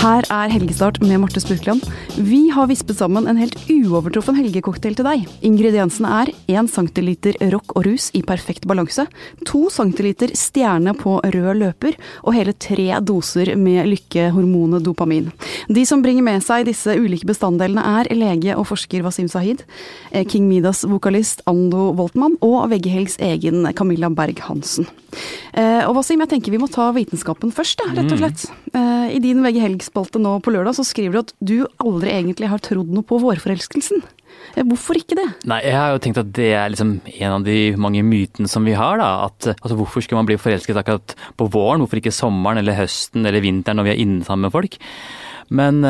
Her er Helgestart med Marte Spurkland. Vi har vispet sammen en helt uovertruffen helgecocktail til deg. Ingrediensene er 1 cm rock og rus i perfekt balanse, 2 cm stjerne på rød løper og hele tre doser med lykkehormonet dopamin. De som bringer med seg disse ulike bestanddelene er lege og forsker Wasim Sahid, eh, King Midas vokalist Ando Voltmann og Veggehelgs egen Camilla Berg-Hansen. Eh, og Wasim, jeg tenker vi må ta vitenskapen først, ja, rett og slett. Eh, I din VG Helg-spalte nå på lørdag så skriver du at du aldri egentlig har trodd noe på vårforelskelsen. Eh, Hvorfor ikke det? Nei, jeg har jo tenkt at det er liksom en av de mange mytene som vi har. da, at altså, Hvorfor skal man bli forelsket akkurat på våren? Hvorfor ikke sommeren eller høsten eller vinteren når vi er inne sammen med folk? Men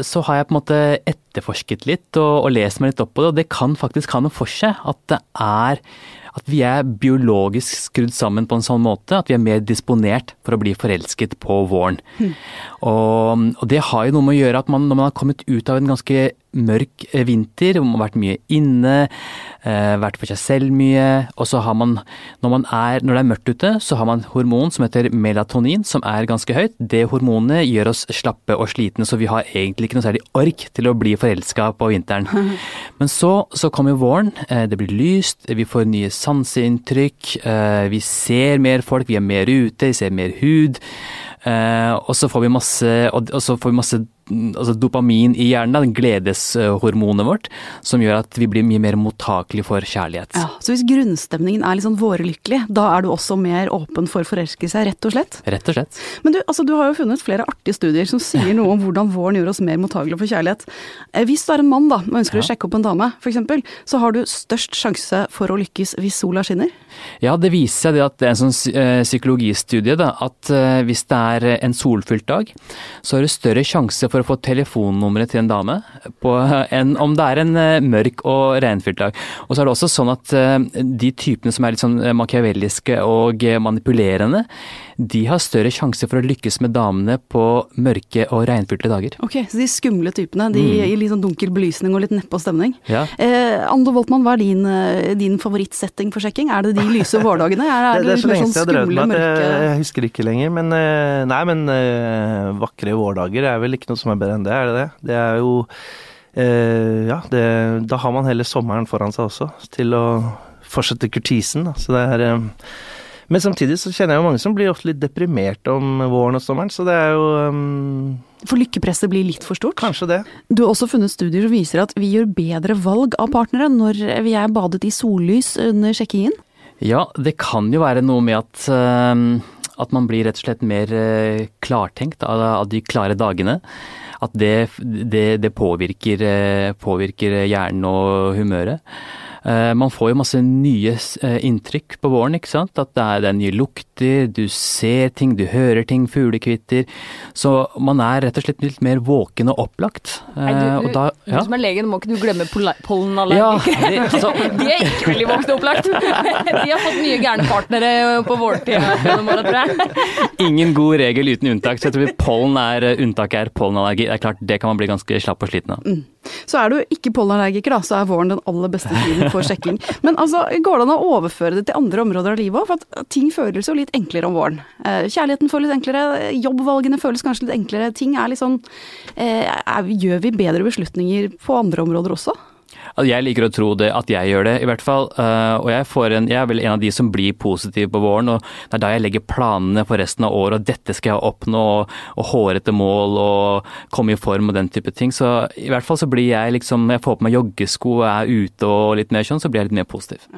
så har jeg på en måte etterforsket litt og, og lest meg litt opp på det, og det kan faktisk ha noe for seg. At det er at vi er biologisk skrudd sammen på en sånn måte at vi er mer disponert for å bli forelsket på våren. Og, og det har jo noe med å gjøre at man, når man har kommet ut av en ganske mørk eh, vinter, hvor man har vært mye inne, eh, vært for seg selv mye, og så har man når, man er, når det er mørkt ute, så har man hormon som heter melatonin, som er ganske høyt. Det hormonet gjør oss slappe og slitne, så vi har egentlig ikke noe særlig ork til å bli forelska på vinteren. Men så, så kommer våren, eh, det blir lyst, vi får nye sanseinntrykk, eh, vi ser mer folk, vi er mer ute, vi ser mer hud. Eh, og så får vi masse, og, så får vi masse altså dopamin i hjernen, den gledeshormonet vårt, som gjør at vi blir mye mer mottakelige for kjærlighet. Ja, så hvis grunnstemningen er litt sånn vårlykkelig, da er du også mer åpen for forelskelse, rett og slett? Rett og slett. Men du, altså, du har jo funnet flere artige studier som sier noe om hvordan våren gjør oss mer mottakelige for kjærlighet. Eh, Hvis du er en mann da, og ønsker å sjekke opp en dame, f.eks., så har du størst sjanse for å lykkes hvis sola skinner. Ja, det viser seg det at det er en sånn eh, psykologistudie da, at eh, hvis det er en solfylt dag, så har du større sjanse for å få telefonnummeret til en dame på, enn om det er en eh, mørk og regnfylt dag. Og så er det også sånn at eh, de typene som er litt sånn machiavelliske og eh, manipulerende, de har større sjanse for å lykkes med damene på mørke og regnfylte dager. Ok, Så de skumle typene, de Mm. i litt sånn dunkel belysning og litt nedpå stemning. Ja. Eh, Ando Voltmann, hva er din, eh, din favorittsetting for sjekking? Er det de lyse vårdagene? Er, er Det, det er så lenge siden sånn jeg har drevet med det. mørke Jeg husker ikke lenger. Men eh, nei, men eh, vakre vårdager er vel ikke noe som er bedre enn det, er det det? Det er jo eh, Ja, det, da har man hele sommeren foran seg også til å fortsette kurtisen. Da. Så det er eh, Men samtidig så kjenner jeg jo mange som blir ofte litt deprimert om våren og sommeren, så det er jo um For lykkepresset blir litt for stort? kanskje det. Du har også funnet studier som viser at vi gjør bedre valg av partnere når vi er badet i sollys under sjekkingen. Ja, det kan jo være noe med at, eh, at man blir rett og slett mer eh, klartenkt av, de klare dagene. At det, det, det påvirker, eh, påvirker hjernen og humøret. Eh, Man får jo masse nye eh, inntrykk på våren, ikke sant. At det er, det er nye lukter, du ser ting, du hører ting, fuglekvitter. Så man er rett og slett litt mer våken og opplagt. Nei, Eh, du, og du, da, du som er legen, må ikke du glemme pollenallergikere. ja, altså, De er ikke veldig våkne opplagt. De har fått mye gærne partnere på vårtid gjennom året, tror jeg. Ingen god regel uten unntak, så jeg tror pollen er unntaket er pollenallergi. Det er klart, det kan man bli ganske slapp og sliten av. Så er du ikke pollenallergiker, da, så er våren den aller beste tiden for sjekking. Men altså, går det an å overføre det til andre områder av livet òg? For ting føles jo litt enklere om våren. Eh, Kjærligheten føles enklere, jobbvalgene føles kanskje litt enklere. Ting er litt sånn eh, Gjør vi bedre beslutninger på andre områder også? Jeg liker å tro det, at jeg gjør det, i hvert fall. Eh, og jeg, en, jeg er vel en av de som blir positiv på våren. og Det er da jeg legger planene for resten av året, og dette skal jeg oppnå, og, og hårete mål og komme i form og den type ting. Så i hvert fall så blir jeg liksom, jeg får på meg joggesko og er ute og litt mer sånn, så blir jeg litt mer positiv.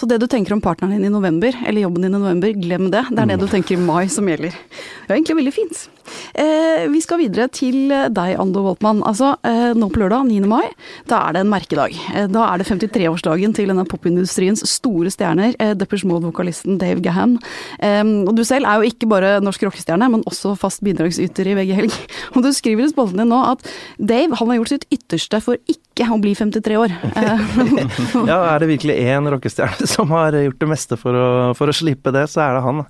Så det du tenker om partneren din i november, eller jobben din i november, glem det. Det er det du tenker i mai som gjelder. Det er egentlig veldig fint. Eh, vi skal videre til deg, Ando Woltmann. Altså, eh, nå på lørdag, 9. mai, da er det en merkedag. Eh, da er det 53-årsdagen til denne popindustriens store stjerner, eh, Deppers Mode-vokalisten Dave Gahan. Eh, og du selv er jo ikke bare norsk rockestjerne, men også fast bidragsyter i VG Helg. Og du skriver i spalten din nå at Dave han har gjort sitt ytterste for ikke å bli 53 år. Eh, Ja, er det virkelig én rockestjerne som har gjort det meste for å, for å slippe det, så er det han.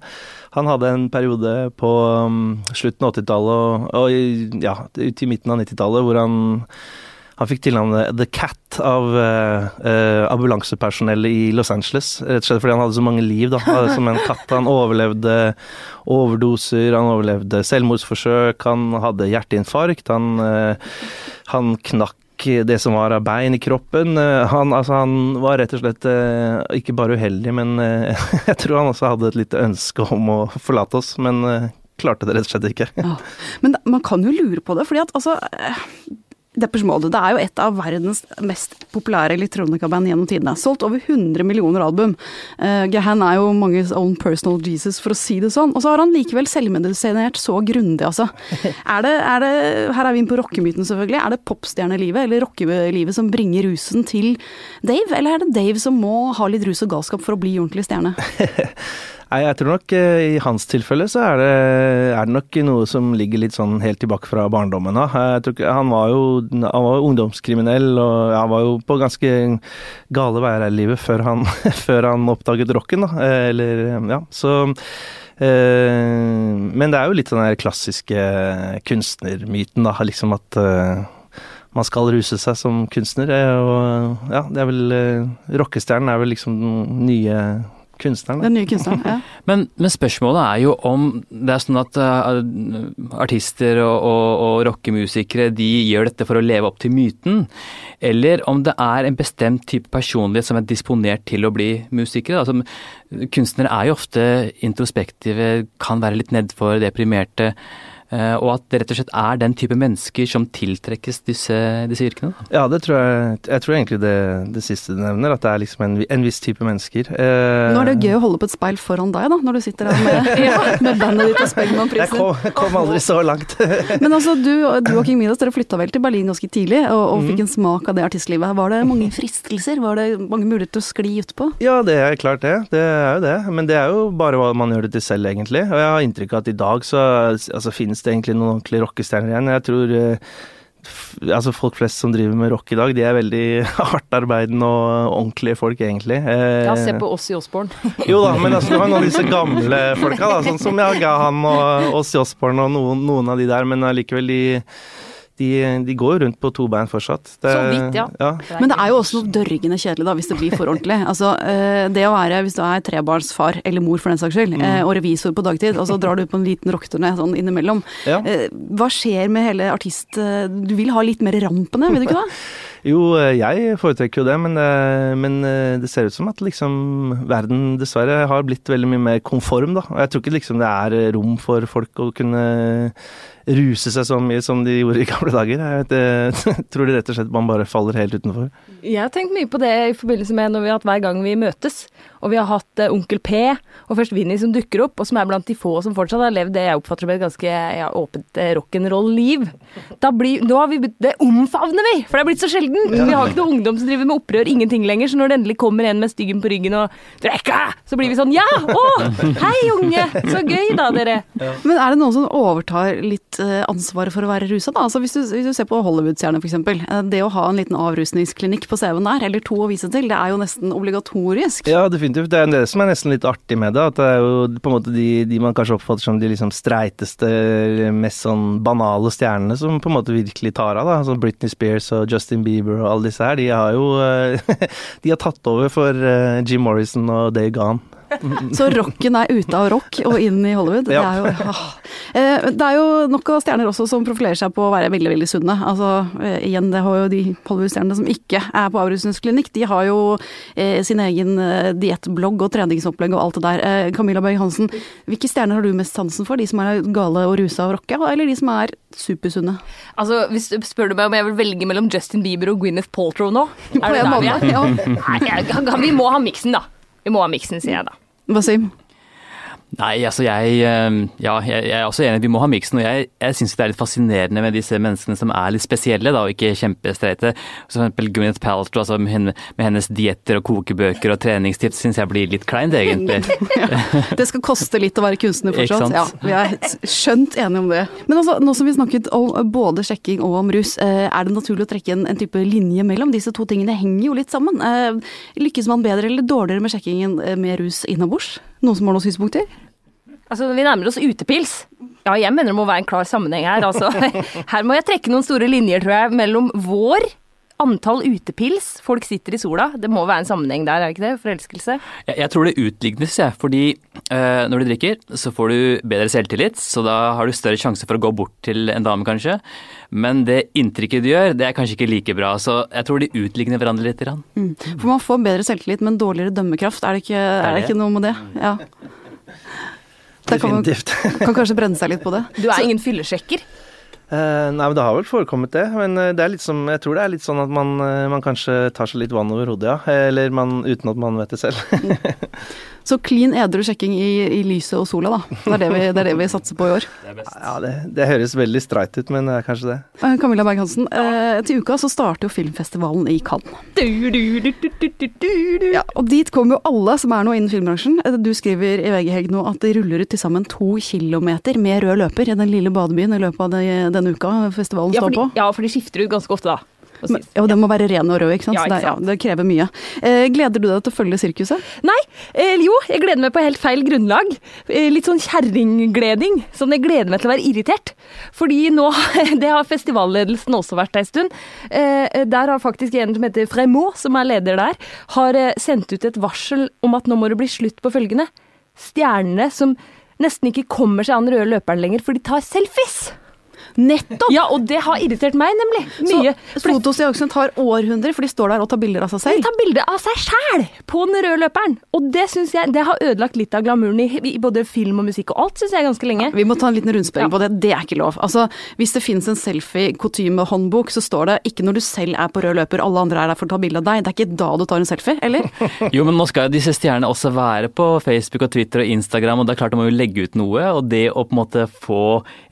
Han hadde en periode på um, slutten av 80-tallet og, og ja, ut i midten av 90-tallet hvor han Han fikk tilnavnet The Cat av uh, uh, ambulansepersonellet i Los Angeles. Rett og slett fordi han hadde så mange liv, da. Som en katt. Han overlevde overdoser, han overlevde selvmordsforsøk, han hadde hjerteinfarkt, han, uh, han knakk det som var av bein i kroppen. Han, altså, han var rett og slett ikke bare uheldig, men jeg tror han også hadde et lite ønske om å forlate oss. Men klarte det rett og slett ikke. Ja. Men man kan jo lure på det, fordi at altså Deppers Mode det er jo et av verdens mest populære elektronikaband gjennom tidene. Solgt over 100 millioner album. Uh, Gahan er jo manges own personal Jesus, for å si det sånn. Og så har han likevel selvmedisinert så grundig, altså. Er det, er det, her er vi inne på rockemyten, selvfølgelig. Er det popstjernelivet eller rockelivet som bringer rusen til Dave, eller er det Dave som må ha litt rus og galskap for å bli ordentlig stjerne? Nei, jeg tror nok eh, i hans tilfelle så er det, er det, nok noe som ligger litt sånn helt tilbake fra barndommen av. Han var jo han var ungdomskriminell, og han var jo på ganske gale veier i livet før han, før han oppdaget rocken, da. Eh, eller, ja, så eh, Men det er jo litt den der klassiske kunstnermyten, da. Liksom at man skal ruse seg som kunstner. Og ja, det er vel Rockestjernen er vel liksom den nye kunstneren. Den nye kunstneren, ja. men, men, spørsmålet er jo om det er sånn at uh, artister og, og, og rockemusikere de gjør dette for å leve opp til myten, eller om det er en bestemt type personlighet som er disponert til å bli musikere. Altså, kunstnere er jo ofte introspektive, kan være litt nedfor, deprimerte. Eh, og at det rett og slett er den type mennesker som tiltrekkes disse, disse yrkene? Da. Ja, det tror jeg. Jeg tror egentlig det, det siste du nevner, at det er liksom en, en viss type mennesker. Eh, Nå er det jo gøy å holde på et speil foran deg, da, når du sitter her med, ja, med bandet ditt og Spellemannprisen. Jeg kom, kom aldri så langt. Men altså, du, du og King Midas, dere flytta vel til Berlin ganske tidlig, og, og fikk mm. en smak av det artistlivet. Var det mange fristelser? Var det mange muligheter til å skli utpå? Ja, det er klart det. Det er jo det. Men det er jo bare hva man gjør det til selv, egentlig. Og jeg har inntrykk av at i dag så altså, finnes finnes det egentlig noen ordentlige rockestjerner igjen. Jeg tror eh, altså folk flest som driver med rock i dag, de er veldig hardtarbeidende og ordentlige folk, egentlig. Eh, ja, se på Ossi Osborn. jo da, men altså, du har noen av disse gamle folka, da, sånn som Jagahan og Ossi Osborn og noen, noen, av de der, men allikevel de de, de, går rundt på to bein fortsatt. Det, så vidt, ja. ja. Men det er jo også noe dørgende kjedelig da, hvis det blir for ordentlig. Altså, eh, det å være, hvis du er trebarnsfar, eller mor for den saks skyld, mm. Eh, og revisor på dagtid, og så drar du på en liten rocketurné sånn innimellom. Ja. Eh, hva skjer med hele artist... Du vil ha litt mer rampene, vil du ikke det? Jo, jeg foretrekker jo det, men, men, det ser ut som at liksom verden dessverre har blitt veldig mye mer konform, da. Og jeg tror ikke liksom det er rom for folk å kunne ruse seg så mye som de gjorde i gamle dager. Jeg, vet, jeg tror det rett og slett man bare faller helt utenfor. Jeg har tenkt mye på det i forbindelse med vi hatt hver gang vi møtes. Og vi har hatt uh, Onkel P og først Vinni som dukker opp, og som er blant de få som fortsatt har levd det jeg oppfatter som et ganske ja, åpent uh, rock'n'roll-liv. Da blir, nå har vi, Det omfavner vi, for det er blitt så sjelden! Vi har ikke noe ungdom som driver med opprør, ingenting lenger. Så når det endelig kommer en med styggen på ryggen og 'Drekka!', så blir vi sånn 'Ja! Å! Hei, unge! Så gøy, da, dere'. Ja. Men er det noen som overtar litt uh, ansvaret for å være rusa, da? Altså, hvis, du, hvis du ser på Hollywood-stjerner, f.eks. Det å ha en liten avrusningsklinikk på CV-en der, eller to å vise til, det er jo nesten obligatorisk. Ja, definitivt definitivt. Det er det som er nesten litt artig med det. At det er jo på en måte de, de man kanskje oppfatter som de liksom streiteste, mest sånn banale stjernene som på en måte virkelig tar av. da. Sånn Britney Spears og Justin Bieber og alle disse her. De har jo De har tatt over for eh, Jim Morrison og Dave Gahn. Så rocken er ute av rock og inn i Hollywood. Ja. Det, er jo, ah. det er jo nok av stjerner også som profilerer seg på å være veldig veldig sunne. Altså, eh, igjen, det har jo de Hollywood-stjernene som ikke er på avrusningsklinikk. De har jo eh, sin egen eh, diettblogg og treningsopplegg og alt det der. Eh, Camilla Berg Hansen, hvilke stjerner har du mest sansen for? De som er gale og rusa og rocka, eller de som er supersunne? Altså, hvis du spør du meg om jeg vil velge mellom Justin Bieber og Gwyneth Paltrow nå? Er det der vi er? Ja. Nei, vi må ha miksen, da. Vi må ha miksen, sier jeg da. Wasim? Nei, altså jeg ehm, Ja, jeg, er også enig, vi må ha miksen. Og jeg, jeg syns det er litt fascinerende med disse menneskene som er litt spesielle, da, og ikke kjempestreite. For eksempel Gwyneth Paltrow, altså med, henne, med hennes dietter og kokebøker og treningstips, syns jeg blir litt kleint, egentlig. ja, det skal koste litt å være kunstner fortsatt. Ja, vi er skjønt enige om det. Men altså, nå som vi snakket om både sjekking og om rus, eh, er det naturlig å trekke en, en type linje mellom disse to tingene? Henger jo litt sammen. Eh, lykkes man bedre eller dårligere med sjekkingen eh, med rus innabords? Noen som har noen synspunkter? Altså, Vi nærmer oss utepils. Ja, jeg mener det må være en klar sammenheng her. Altså, her må jeg trekke noen store linjer, tror jeg, mellom vår antall utepils, folk sitter i sola. Det må være en sammenheng der, er det ikke det? Forelskelse. Jeg, jeg tror det utlignes, jeg. Fordi øh, når du drikker, så får du bedre selvtillit, så da har du større sjanse for å gå bort til en dame, kanskje. Men det inntrykket du gjør, det er kanskje ikke like bra. Så jeg tror de utligner hverandre litt. Mm. For man får bedre selvtillit, men dårligere dømmekraft. Er det ikke, er det ikke noe med det? Ja. Det kan, man, kan kanskje brenne seg litt på det. Du er ingen fyllesjekker. Eh, nei, men det har vel forekommet det. Men eh, det er litt som, jeg tror det er litt sånn at man, eh, man kanskje tar seg litt vann over hodet, ja. Eller man, uten at man vet det selv. Så clean edru sjekking i, i lyset og sola, da. Det er det vi, det er det vi satser på i år. ja, det, det høres veldig streit ut, men det er kanskje det. Eh, Camilla Berg-Hansen, eh, til uka så starter jo filmfestivalen i Cannes. Ja, og dit kommer jo alle som er nå innen filmbransjen. Eh, Du skriver i VG Helg nå at det ruller ut til sammen to kilometer med rød løper i den lille badebyen i løpet av det, denne uka festivalen Ja, står på. ja, for de skifter ut ganske ofte, da. Må Men, ja, og den må være ren og rød, ikke sant? Ja, Så det, ikke sant. ja, det krever mye. Eh, gleder du deg til å følge sirkuset? Nei, eh, jo, jeg gleder meg på helt feil grunnlag. Eh, litt sånn kjerringgleding. Sånn jeg gleder meg til å være irritert. Fordi nå, det har festivalledelsen også vært ei stund. Eh, der har faktisk en som heter Fremont, som er leder der, har eh, sendt ut et varsel om at nå må det bli slutt på følgende. Stjernene som nesten ikke kommer seg an røde løperen lenger, for de tar selfies. Nettopp! Ja, og det har irritert meg, nemlig. Mye. Så fotoseansene tar århundrer, for de står der og tar bilder av seg selv? De tar bilde av seg sjæl på den røde løperen. Og det syns jeg, det har ødelagt litt av glamouren i, i både film og musikk og alt, syns jeg, ganske lenge. Vi må ta en liten rundspørring Ja. på det. Det er ikke lov. Altså, Hvis det finnes en selfie-kutyme-håndbok, så står det ikke når du selv er på rød løper, alle andre er der for å ta bilde av deg. Det er ikke da du tar en selfie, eller? Jo, men nå skal jo disse stjernene også være på Facebook og Twitter og Instagram, og det er klart de må jo legge ut noe. Og det å på en måte få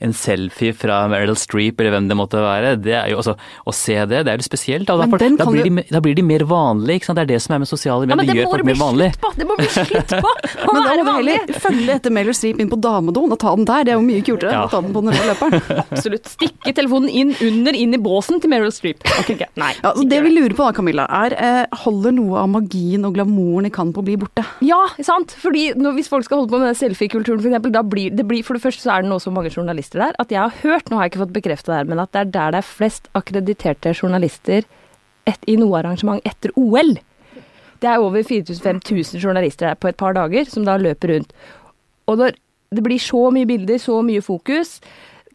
en selfie fra Meryl Streep eller hvem det måtte være, det er jo altså Å se det, det er jo spesielt. Da, Men da, blir du- de, da blir de mer vanlige, ikke sant. Det er det som er med sosiale Ja, medier. men det det gjør må folk mer vanlig. slutt på! Det må bli slutt på! Å Men da må du vanlig. heller følge etter Meryl Streep inn på damedoen og ta den der. Det er jo mye kulere Ja. å ta den på den røde løperen. Absolutt. Stikke telefonen inn under, inn i båsen til Meryl Streep. Okay, okay. Nei. Ja, så det vi lurer på da, Camilla, er eh, holder noe av magien og glamouren i Cannes på å bli borte? Ja, sant. Fordi når, hvis folk skal holde på med selfiekulturen eksempel, da blir det blir, For det første så er det nå så mange journalister der at jeg har hørt, nå har jeg ikke fått bekrefta det her, men at det er der det er flest akkrediterte journalister et, i noe arrangement etter OL. Det er over 4000-5000 journalister der på et par dager som da løper rundt. Og når det blir så mye bilder, så mye fokus,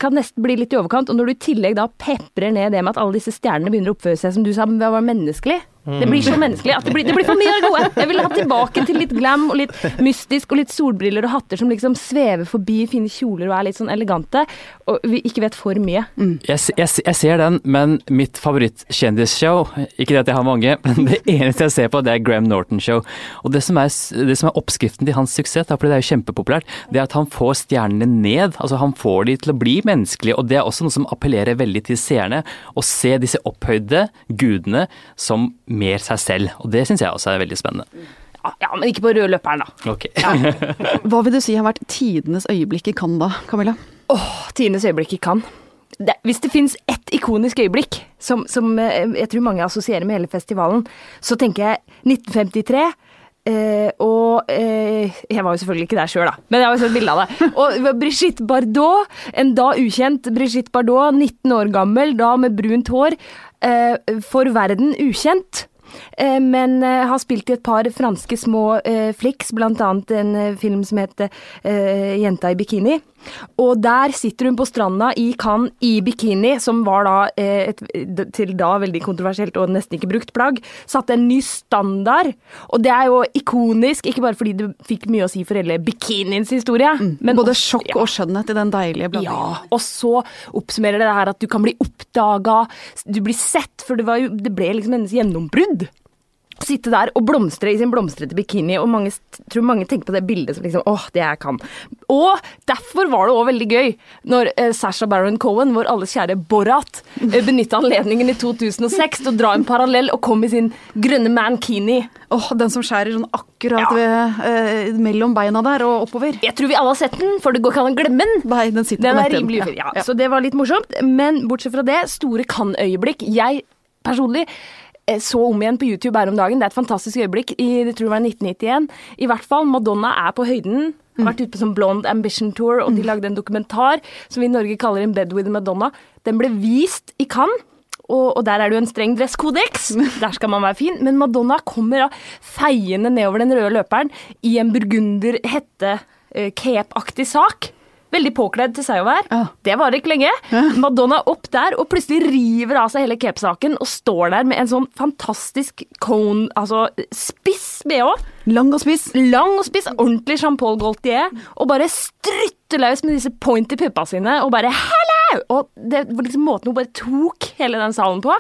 kan nesten bli litt i overkant. Og når du i tillegg da peprer ned det med at alle disse stjernene begynner å oppføre seg som du sa, var menneskelig. Det blir så menneskelig at det blir, det blir for mye av det gode. Jeg vil ha tilbake til litt glam og litt mystisk og litt solbriller og hatter som liksom svever forbi fine kjoler og er litt sånn elegante, og vi ikke vet for mye. Jeg, jeg, jeg ser den, men mitt favorittkjendisshow, ikke det at jeg har mange, men det eneste jeg ser på, det er Graham Norton Show. Og det som er, det som er oppskriften til hans suksess, for det er jo kjempepopulært, det er at han får stjernene ned. Altså han får de til å bli menneskelige, og det er også noe som appellerer veldig til seerne. Å se disse opphøyde gudene som mer seg selv. Og det syns jeg også er veldig spennende. Ja, ja, men ikke på rød løperen, da. Ok. Hva vil du si har vært tidenes øyeblikk i Cannes da, Camilla? Åh, tidenes øyeblikk i Cannes. Det, hvis det finnes ett ikonisk øyeblikk som, som eh, jeg tror mange assosierer med hele festivalen, så tenker jeg 1953. Eh, og eh, Jeg var jo selvfølgelig ikke der sjøl, da, men jeg har jo sett bilde av det. Og Brigitte Bardot, en da ukjent Brigitte Bardot, 19 år gammel, da med brunt hår. Eh, for verden ukjent. Eh, Men eh, har spilt i et par franske små eh, flicks, blant annet en film som heter eh, 'Jenta i bikini'. Og der sitter hun på stranda i Cannes i bikini, som var da eh, et til da veldig kontroversielt og nesten ikke brukt plagg. Satte en ny standard. Og det er jo ikonisk, ikke bare fordi det fikk mye å si for hele bikiniens historie, men Både også- sjokk ja. og skjønnhet i den deilige blandingen. Ja, og så oppsummerer det det her at du kan bli oppdaga, du blir sett, for det, var jo, det ble liksom hennes gjennombrudd. Sitte der og blomstre i sin blomstrete bikini, og mange, tror mange tenker på det bildet som liksom åh, det jeg kan. Og derfor var det òg veldig gøy når eh, Sasha Baron Cohen, vår alles kjære Borat, eh, benytta anledningen i 2006 til å dra en parallell og kom i sin grønne mankini. Åh, den som skjærer sånn akkurat ved, eh, mellom beina der og oppover. Jeg tror vi alle har sett den, for det går ikke an å glemme den. Nei, den sitter Den på er rimelig ja. Ja, Så det var litt morsomt. Men bortsett fra det, store kan-øyeblikk. Jeg personlig så om igjen på YouTube her om dagen. Det er et fantastisk øyeblikk. I jeg tror det var 1991. I hvert fall, Madonna er på høyden. Har vært ute på sånn Blonde Ambition Tour, og de lagde en dokumentar som vi i Norge kaller In Bed with Madonna. Den ble vist i Cannes. og, og der er det jo en streng dresskodeks. Der skal man være fin. Men Madonna kommer da feiende nedover den røde løperen i en burgunder hette eh, cape-aktig sak. Veldig påkledd til seg å være. Ja. Det varer ikke lenge. Madonna opp der og plutselig river av seg hele cape-saken og står der med en sånn fantastisk cone, altså spiss bh. Lang og spiss. Lang og spiss, ordentlig Jean-Paul Gaultier, og bare strutter løs med disse pointy puppa sine og bare hello! Og det var liksom måten hun bare tok hele den salen på.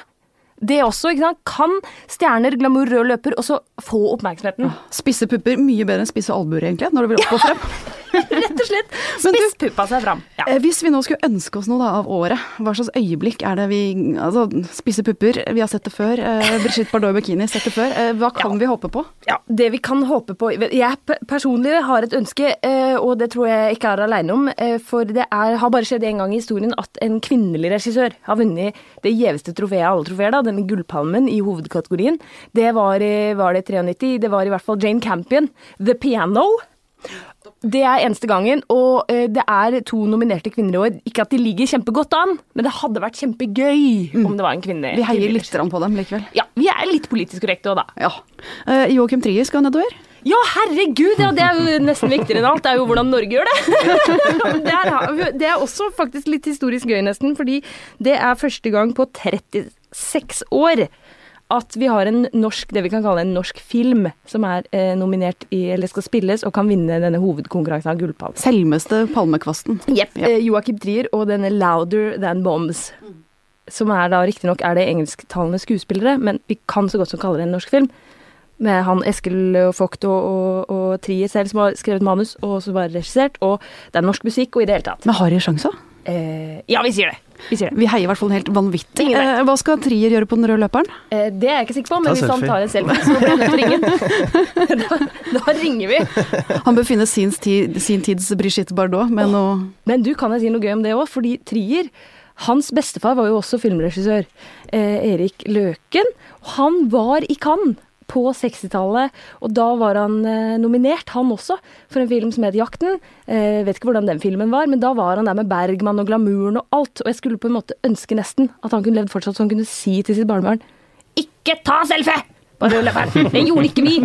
Det også, ikke sant. Kan stjerner, glamour, rød løper også få oppmerksomheten? Spisse pupper, mye bedre enn spisse albuer, egentlig, når du vil opp og frem. Rett og slett. Spisspuppa seg fram. Ja. Eh, Hvis vi nå skulle ønske oss noe da, av året, hva slags øyeblikk er det vi Altså, spisse pupper, vi har sett det før. Eh, Brigitte Bardot i bikini, sett det før. Eh, hva kan vi håpe på? Ja, det vi kan håpe på Jeg personlig har et ønske, eh, og det tror jeg ikke er alene om. eh, For det er, har bare skjedd en gang i historien at en kvinnelig regissør har vunnet det gjeveste trofeet av alle trofeer, da, denne gullpalmen i hovedkategorien. Det var, i- var det 93. Det var i hvert fall Jane Campion. The Piano. Det er eneste gangen, og eh, det er to nominerte kvinner i år. Ikke at de ligger kjempegodt an, men det hadde vært kjempegøy om det var en kvinne. Vi heier litt på dem likevel. Ja, vi er litt politisk korrekte òg, da. Ja. Uh, Joakim Trier skal nedover. Ja, herregud! Ja, det er jo nesten viktigere enn alt. Det er jo hvordan Norge gjør det. det, er, det er også faktisk litt historisk gøy, nesten, fordi det er første gang på 36 år at vi har en norsk, det vi kan kalle en norsk film, som er eh, nominert i, eller skal spilles og kan vinne denne hovedkonkurransen av Gullpalmen. Selvmeste Palmekvasten. Jepp. Yep. Eh, Joakim Trier og denne 'Louder Than Bombs'. Som er da riktignok er det engelsktalende skuespillere, men vi kan så godt som kalle det en norsk film. Med han Eskil Vogt og, og, og Trier selv som har skrevet manus, og som bare regissert. Og det er norsk musikk, og i det hele tatt. Men har de sjanser? Eh, ja, vi sier det. Vi sier det. Vi heier i hvert fall helt vanvittig. Eh, hva skal Trier gjøre på den røde løperen? Eh, det er jeg ikke sikker på, men Ta hvis han tar en selfie, så blir jeg nødt til å ringe. da, da ringer vi. Han bør finne sin, tid, sin tids Brigitte Bardot med noe Men du, kan jeg si noe gøy om det òg? Fordi Trier, hans bestefar var jo også filmregissør. Eh, Erik Løken. Han var i Cannes på 60-tallet, og da var han eh, nominert, han også, for en film som het Jakten. Eh, vet ikke hvordan den filmen var, men da var han der med Bergman og glamouren og alt. Og jeg skulle på en måte ønske nesten at han kunne levd fortsatt, så han kunne si til sitt barnebarn Ikke ta selfie! Det gjorde ikke vi!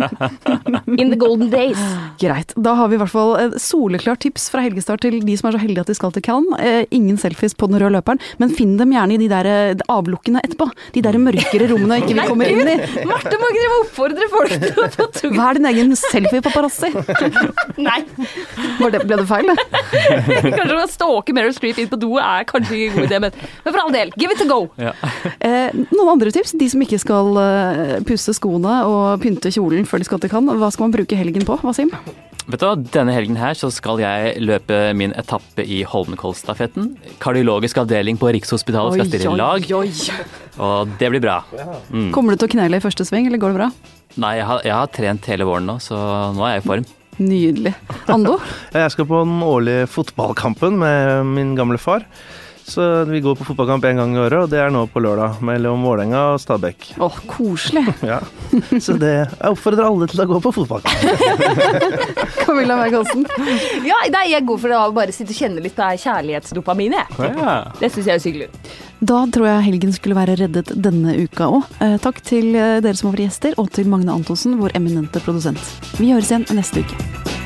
In the golden days. Greit. Da har vi i hvert fall et soleklart tips fra Helgestart til de som er så heldige at de skal til Cannes. Eh, ingen selfies på den røde løperen, men finn dem gjerne i de der eh, avlukkene etterpå. De der mørkere rommene ikke vi kommer inn i. Marte må ikke oppfordre folk til å få. Hva er din egen selfie-paparazzi? Nei. Var det- Ble det feil, det? Kanskje å stalke Meryl Streep inn på do er kanskje ikke en god idé, men, men for all del, give it a go. Ja. Eh, noen andre tips? De som ikke skal uh, pusse skoene og pynte kjolen før de skal til Cannes. Hva skal man bruke helgen på, Wasim? Vet du hva, Denne helgen her så skal jeg løpe min etappe i Holmenkollstafetten. Kardiologisk avdeling på Rikshospitalet skal stille i lag, og det blir bra. Mm. Kommer du til å knele i første sving, eller går det bra? Nei, jeg har, jeg har trent hele våren nå, så nå er jeg i form. Nydelig. Ando? Jeg skal på den årlige fotballkampen med min gamle far. Så vi går på fotballkamp én gang i året, og det er nå på lørdag mellom Vålerenga og Stabæk. Åh, koselig. Ja. Så det, jeg oppfordrer alle til å gå på fotballkamp. Camilla Berg-Hansen. Ja, nei, jeg går for å bare sitte og kjenne litt på kjærlighetsdopamin, jeg. Ja. Det syns jeg er hyggelig. Da tror jeg helgen skulle være reddet denne uka òg. Eh, takk til eh, dere som har vært gjester, og til Magne Antonsen, vår eminente produsent. Vi høres igjen neste uke.